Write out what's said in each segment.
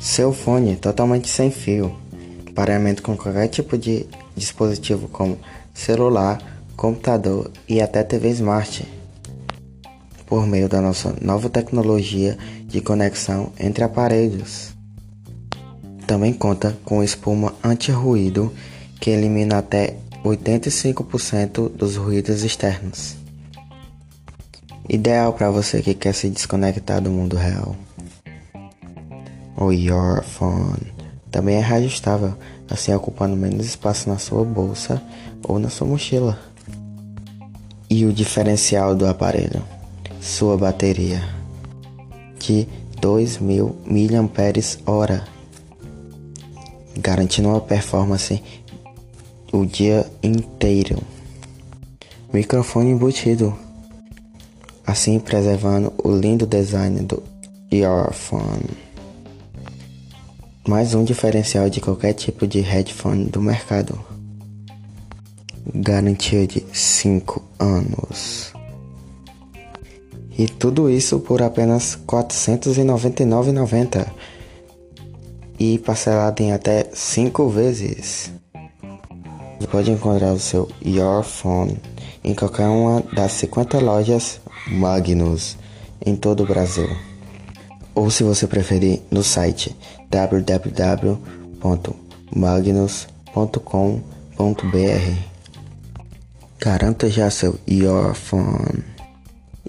Seu fone totalmente sem fio. Pareamento com qualquer tipo de dispositivo como celular, computador e até TV Smart. Por meio da nossa nova tecnologia de conexão entre aparelhos. Também conta com espuma anti-ruído que elimina até 85% dos ruídos externos. Ideal para você que quer se desconectar do mundo real. O Your Phone também é reajustável, assim ocupando menos espaço na sua bolsa ou na sua mochila. E o diferencial do aparelho? Sua bateria de 2000 mAh, garantindo uma performance o dia inteiro. Microfone embutido assim preservando o lindo design do earphone. Mais um diferencial de qualquer tipo de headphone do mercado. Garantia de 5 anos. E tudo isso por apenas R$ 499,90 e parcelado em até 5 vezes. Você pode encontrar o seu earphone em qualquer uma das 50 lojas Magnus em todo o Brasil. Ou se você preferir, no site www.magnus.com.br. Garanta já seu earphone.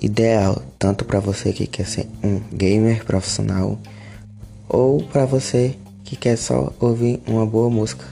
Ideal tanto para você que quer ser um gamer profissional ou para você que quer só ouvir uma boa música.